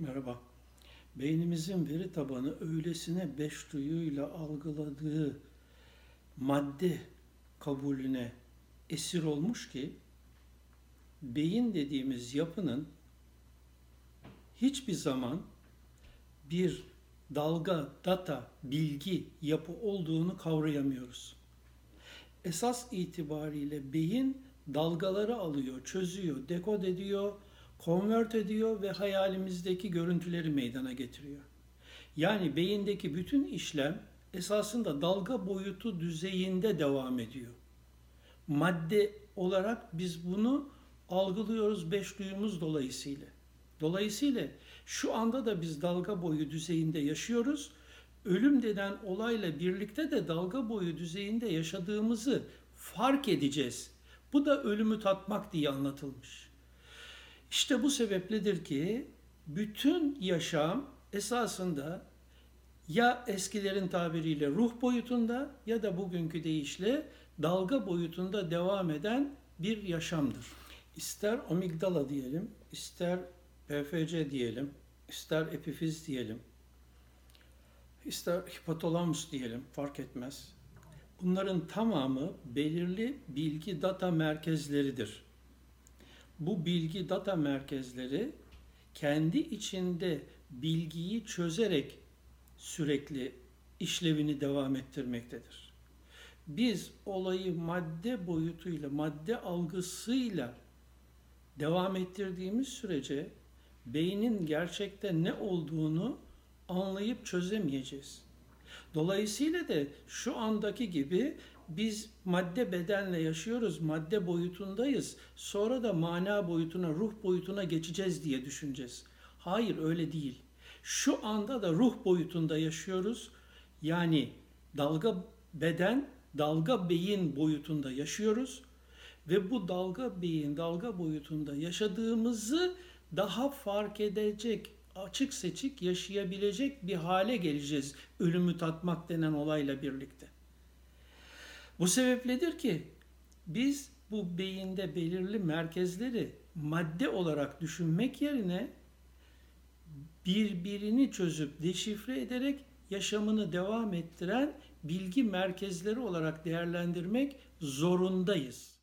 Merhaba. Beynimizin veri tabanı öylesine beş duyuyla algıladığı madde kabulüne esir olmuş ki beyin dediğimiz yapının hiçbir zaman bir dalga, data, bilgi yapı olduğunu kavrayamıyoruz. Esas itibariyle beyin dalgaları alıyor, çözüyor, dekod ediyor, konvert ediyor ve hayalimizdeki görüntüleri meydana getiriyor. Yani beyindeki bütün işlem esasında dalga boyutu düzeyinde devam ediyor. Madde olarak biz bunu algılıyoruz beş duyumuz dolayısıyla. Dolayısıyla şu anda da biz dalga boyu düzeyinde yaşıyoruz. Ölüm denen olayla birlikte de dalga boyu düzeyinde yaşadığımızı fark edeceğiz. Bu da ölümü tatmak diye anlatılmış. İşte bu sebepledir ki bütün yaşam esasında ya eskilerin tabiriyle ruh boyutunda ya da bugünkü deyişle dalga boyutunda devam eden bir yaşamdır. İster amigdala diyelim, ister PFC diyelim, ister epifiz diyelim, ister hipotalamus diyelim fark etmez. Bunların tamamı belirli bilgi data merkezleridir. Bu bilgi data merkezleri kendi içinde bilgiyi çözerek sürekli işlevini devam ettirmektedir. Biz olayı madde boyutuyla, madde algısıyla devam ettirdiğimiz sürece beynin gerçekte ne olduğunu anlayıp çözemeyeceğiz. Dolayısıyla da şu andaki gibi biz madde bedenle yaşıyoruz, madde boyutundayız. Sonra da mana boyutuna, ruh boyutuna geçeceğiz diye düşüneceğiz. Hayır öyle değil. Şu anda da ruh boyutunda yaşıyoruz. Yani dalga beden, dalga beyin boyutunda yaşıyoruz ve bu dalga beyin, dalga boyutunda yaşadığımızı daha fark edecek, açık seçik yaşayabilecek bir hale geleceğiz ölümü tatmak denen olayla birlikte. Bu sebepledir ki biz bu beyinde belirli merkezleri madde olarak düşünmek yerine birbirini çözüp deşifre ederek yaşamını devam ettiren bilgi merkezleri olarak değerlendirmek zorundayız.